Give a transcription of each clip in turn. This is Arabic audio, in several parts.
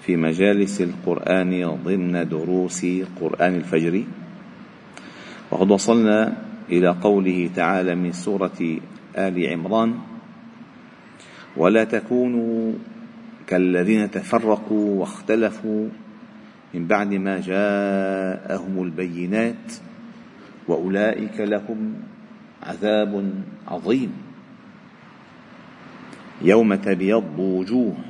في مجالس القرآن ضمن دروس قرآن الفجر. وقد وصلنا إلى قوله تعالى من سورة آل عمران ولا تكونوا كالذين تفرقوا واختلفوا من بعد ما جاءهم البينات وأولئك لهم عذاب عظيم. يوم تبيض وجوه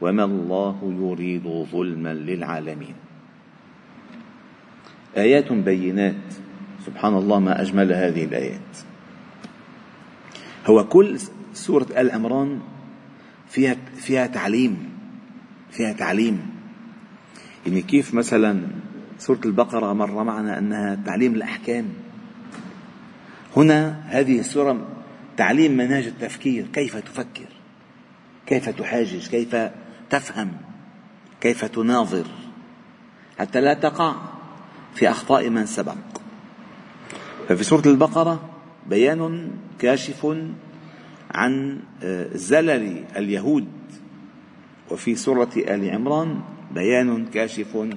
وما الله يريد ظلما للعالمين. آيات بينات. سبحان الله ما أجمل هذه الآيات. هو كل سورة آل عمران فيها فيها تعليم فيها تعليم. يعني كيف مثلا سورة البقرة مر معنا أنها تعليم الأحكام. هنا هذه السورة تعليم منهج التفكير. كيف تفكر؟ كيف تحاجج؟ كيف تفهم كيف تناظر حتى لا تقع في أخطاء من سبق. ففي سورة البقرة بيان كاشف عن آه، زلل اليهود. وفي سورة آل عمران بيان كاشف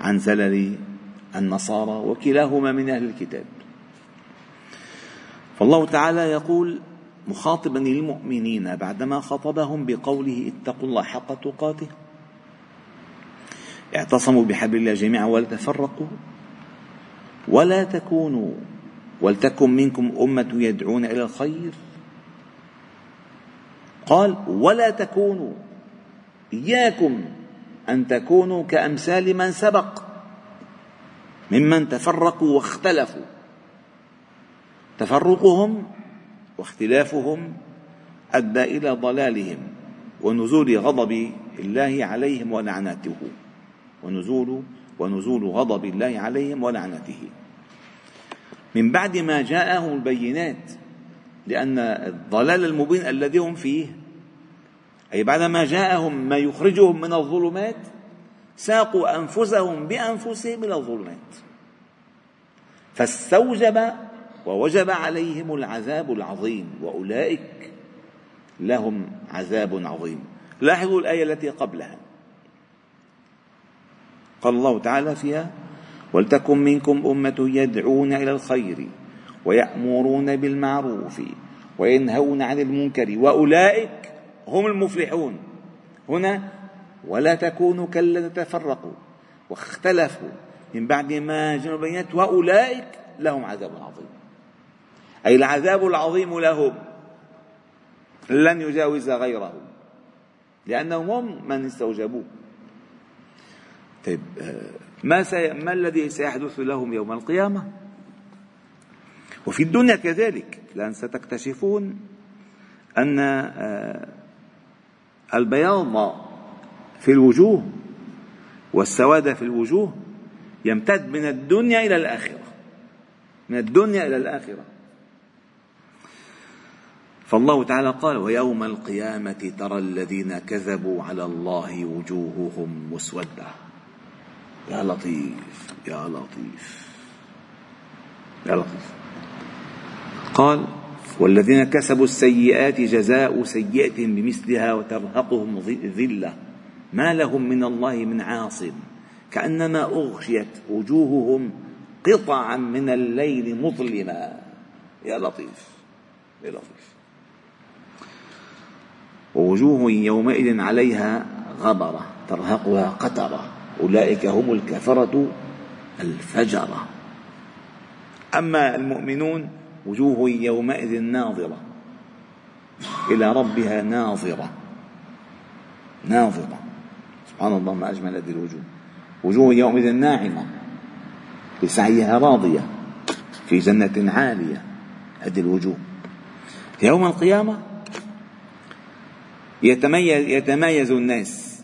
عن زلل النصارى وكلاهما من أهل الكتاب. فالله تعالى يقول مخاطبا المؤمنين بعدما خاطبهم بقوله اتقوا الله حق تقاته. اعتصموا بحبل الله جميعا ولا تفرقوا ولا تكونوا ولتكن منكم أمة يدعون إلى الخير. قال ولا تكونوا إياكم أن تكونوا كأمثال من سبق ممن تفرقوا واختلفوا. تفرقهم واختلافهم أدى إلى ضلالهم ونزول غضب الله عليهم ولعنته. ونزول ونزول غضب الله عليهم ولعنته. من بعد ما جاءهم البينات لأن الضلال المبين الذي هم فيه أي بعدما جاءهم ما يخرجهم من الظلمات ساقوا أنفسهم بأنفسهم إلى الظلمات. فاستوجب ووجب عليهم العذاب العظيم وأولئك لهم عذاب عظيم. لاحظوا الآية التي قبلها. قال الله تعالى فيها ولتكن منكم أمة يدعون إلى الخير ويأمرون بالمعروف وينهون عن المنكر وأولئك هم المفلحون. هنا ولا تكونوا كالذين تفرقوا واختلفوا من بعد ما جاءوا البينات وأولئك لهم عذاب عظيم. أي العذاب العظيم لهم لن يجاوز غيرهم لأنهم هم من استوجبوه. طيب ما, سي... ما الذي سيحدث لهم يوم القيامة؟ وفي الدنيا كذلك لأن ستكتشفون أن آه، البياض في الوجوه والسواد في الوجوه يمتد من الدنيا إلى الآخرة من الدنيا إلى الآخرة. فالله تعالى قال ويوم القيامة ترى الذين كذبوا على الله وجوههم مسودة. يا لطيف يا لطيف يا لطيف. قال والذين كسبوا السيئات جزاء سيئة بمثلها وترهقهم ذلة. ما لهم من الله من عاصم. كأنما أغشيت وجوههم قطعا من الليل مظلما. يا لطيف يا لطيف. ووجوه يومئذ عليها غبرة ترهقها قترة أولئك هم الكفرة الفجرة. أما المؤمنون وجوه يومئذ ناظرة إلى ربها ناظرة. ناظرة. سبحان الله ما أجمل هذه الوجوه. وجوه يومئذ ناعمة لسعيها راضية في جنة عالية. هذه الوجوه. يوم القيامة يتميز, يتميز الناس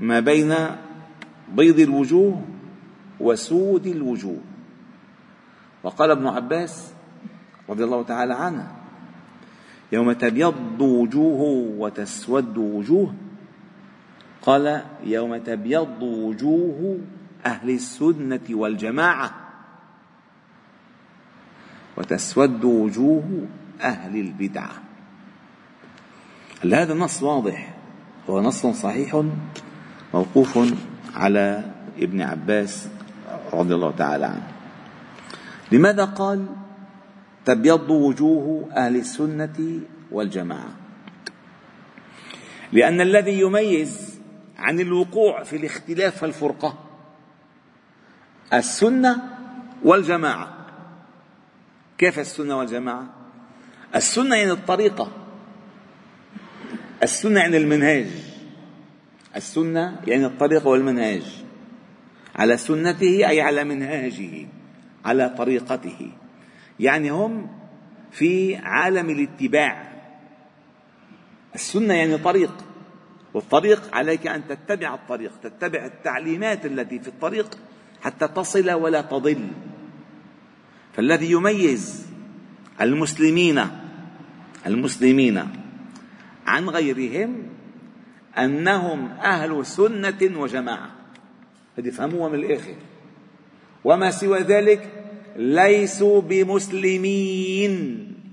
ما بين بيض الوجوه وسود الوجوه. وقال ابن عباس رضي الله تعالى عنه يوم تبيض وجوه وتسود وجوه قال يوم تبيض وجوه أهل السنة والجماعة وتسود وجوه أهل البدعة. هل هذا النص واضح؟ هو نص صحيح موقوف على ابن عباس رضي الله تعالى عنه. لماذا قال تبيض وجوه أهل السنة والجماعة؟ لأن الذي يميز عن الوقوع في الاختلاف والفرقة السنة والجماعة. كيف السنة والجماعة؟ السنة يعني الطريقة. السنة يعني المنهاج. السنة يعني الطريقة والمنهاج. على سنته أي على منهاجه على طريقته. يعني هم في عالم الاتباع. السنة يعني طريق والطريق عليك أن تتبع الطريق تتبع التعليمات التي في الطريق حتى تصل ولا تضل. فالذي يميز المسلمين المسلمين عن غيرهم أنهم أهل سنة وجماعة. هذه فهموها من الآخر. وما سوى ذلك ليسوا بمسلمين.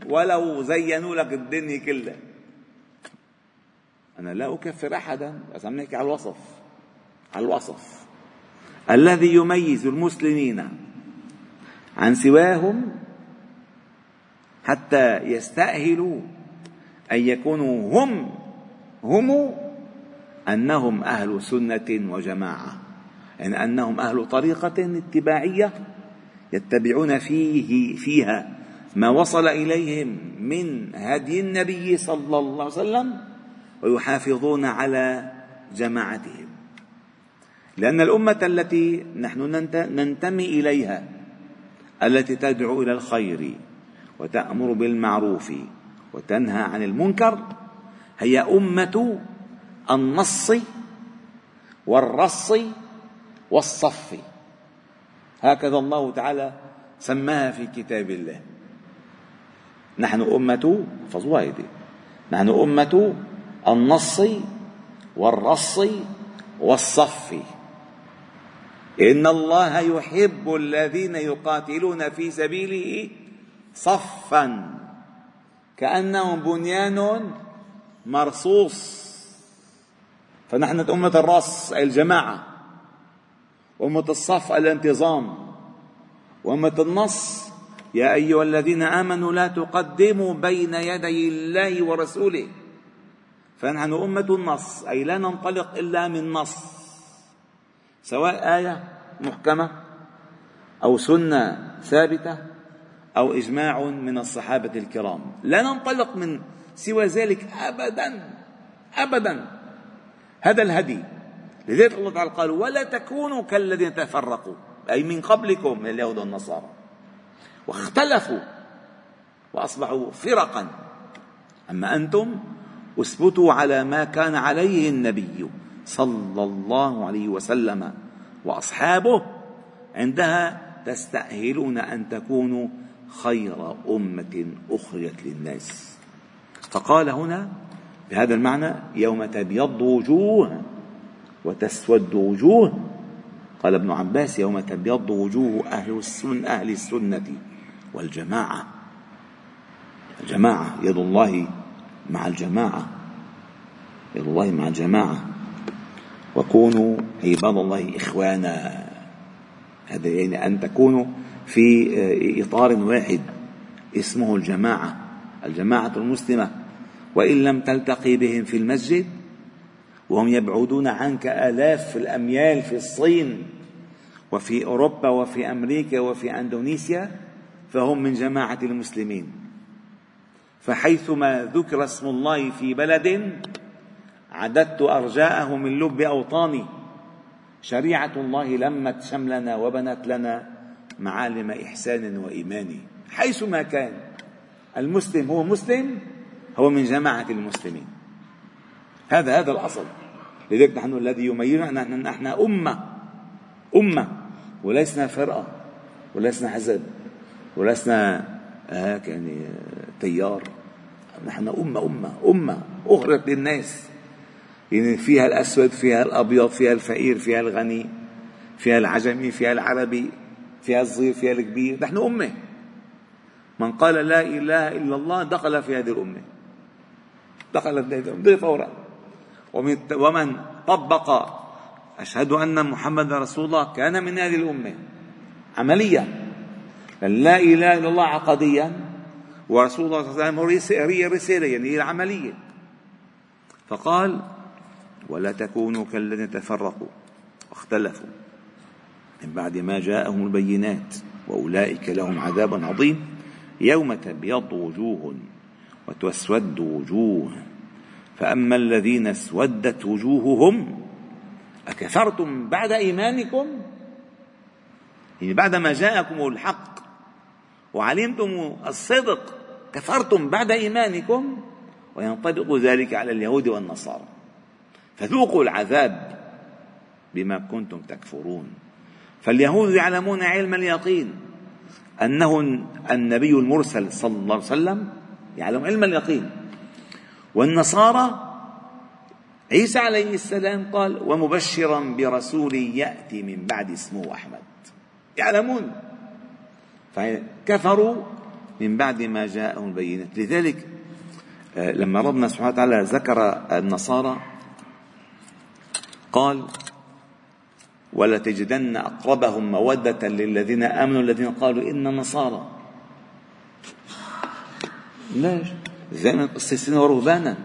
ولو زينوا لك الدنيا كلها. أنا لا أكفر أحدا بس عم نحكي على الوصف. على الوصف. الذي يميز المسلمين عن سواهم حتى يستأهلوا أن يكونوا هم هم أنهم أهل سنة وجماعة. يعني أنهم أهل طريقة اتباعية يتبعون فيه فيها ما وصل إليهم من هدي النبي صلى الله عليه وسلم ويحافظون على جماعتهم. لأن الأمة التي نحن ننتمي إليها التي تدعو إلى الخير وتأمر بالمعروف وتنهى عن المنكر هي أمة النص والرص والصف. هكذا الله تعالى سماها في كتاب الله. نحن أمة احفظوها هيدي نحن أمة النص والرص والصف. إن الله يحب الذين يقاتلون في سبيله صفا. كأنهم بنيان مرصوص. فنحن أمة الرص أي الجماعة. وأمة الصف الانتظام. وأمة النص يا أيها الذين آمنوا لا تقدموا بين يدي الله ورسوله. فنحن أمة النص أي لا ننطلق إلا من نص. سواء آية محكمة أو سنة ثابتة أو إجماع من الصحابة الكرام. لا ننطلق من سوى ذلك أبدا أبدا. هذا الهدي. لذلك الله تعالى قال ولا تكونوا كالذين تفرقوا. أي من قبلكم من اليهود والنصارى. واختلفوا وأصبحوا فرقا. أما أنتم أثبتوا على ما كان عليه النبي صلى الله عليه وسلم وأصحابه. عندها تستأهلون أن تكونوا خير أمة أخرجت للناس. فقال هنا بهذا المعنى يوم تبيض وجوه وتسود وجوه. قال ابن عباس يوم تبيض وجوه أهل السنة أهل السنة والجماعة. الجماعة يد الله مع الجماعة. يد الله مع الجماعة. وكونوا عباد الله إخوانا. هذا يعني أن تكونوا في إطار واحد اسمه الجماعة الجماعة المسلمة. وإن لم تلتقي بهم في المسجد وهم يبعدون عنك آلاف الأميال في الصين وفي أوروبا وفي أمريكا وفي أندونيسيا فهم من جماعة المسلمين. فحيثما ذكر اسم الله في بلد عددت أرجاءه من لب أوطاني. شريعة الله لمت شملنا وبنت لنا. معالم إحسان وإيمان. حيثما كان المسلم هو مسلم هو من جماعة المسلمين. هذا هذا الأصل. لذلك نحن الذي يميزنا أن نحن أمة أمة. ولسنا فرقة ولسنا حزب ولسنا هيك يعني تيار. نحن أمة أمة أمة. أخرت للناس. يعني فيها الأسود فيها الأبيض فيها الفقير فيها الغني فيها العجمي فيها العربي. فيها الصغير فيها الكبير. نحن أمة. من قال لا إله إلا الله دخل في هذه الأمة. دخل في هذه الأمة. فورا ومن طبق. أشهد أن محمد رسول الله كان من هذه الأمة. عمليا. لا إله إلا الله عقديا. ورسول الله صلى الله عليه وسلم هي رسالة يعني هي العملية فقال ولا تكونوا كالذين تفرقوا. واختلفوا. من بعد ما جاءهم البينات وأولئك لهم عذاب عظيم. يوم تبيض وجوه وتسود وجوه فأما الذين اسودت وجوههم أكفرتم بعد إيمانكم؟ يعني بعدما جاءكم الحق وعلمتم الصدق كفرتم بعد إيمانكم؟ وينطبق ذلك على اليهود والنصارى. فذوقوا العذاب بما كنتم تكفرون. فاليهود يعلمون علم اليقين. أنه النبي المرسل صلى الله عليه وسلم يعلم علم اليقين. والنصارى عيسى عليه السلام قال ومبشرا برسول يأتي من بعد اسمه أحمد. يعلمون. فكفروا من بعد ما جاءهم البينات. لذلك آه، لما ربنا سبحانه وتعالى ذكر النصارى قال ولتجدن أقربهم مودة للذين آمنوا الذين قالوا إن نصارى ليش؟ زي قسيسين ورهبانا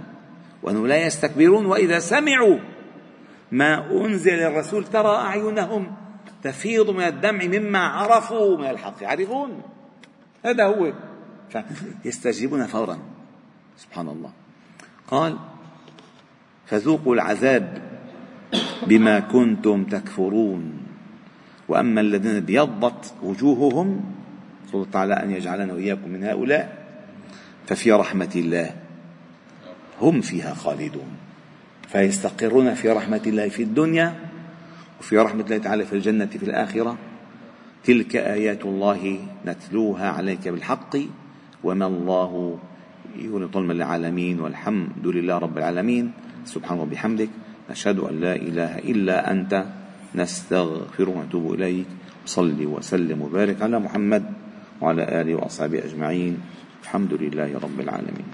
وأنهم لا يستكبرون وإذا سمعوا ما أنزل الرسول ترى أعينهم تفيض من الدمع مما عرفوا من الحق. يعرفون؟ هذا هو. فيستجيبون فورا. سبحان الله. قال فذوقوا العذاب بما كنتم تكفرون. وأما الذين ابيضت وجوههم الله تعالى أن يجعلنا وإياكم من هؤلاء ففي رحمة الله هم فيها خالدون. فيستقرون في رحمة الله في الدنيا وفي رحمة الله تعالى في الجنة في الآخرة. تلك آيات الله نتلوها عليك بالحق وما الله يولي ظلم للعالمين والحمد لله رب العالمين. سبحانه وبحمدك نشهد أن لا إله إلا أنت نستغفر ونتوب إليك. صل وسلم وبارك على محمد وعلى آله وأصحابه أجمعين. الحمد لله رب العالمين.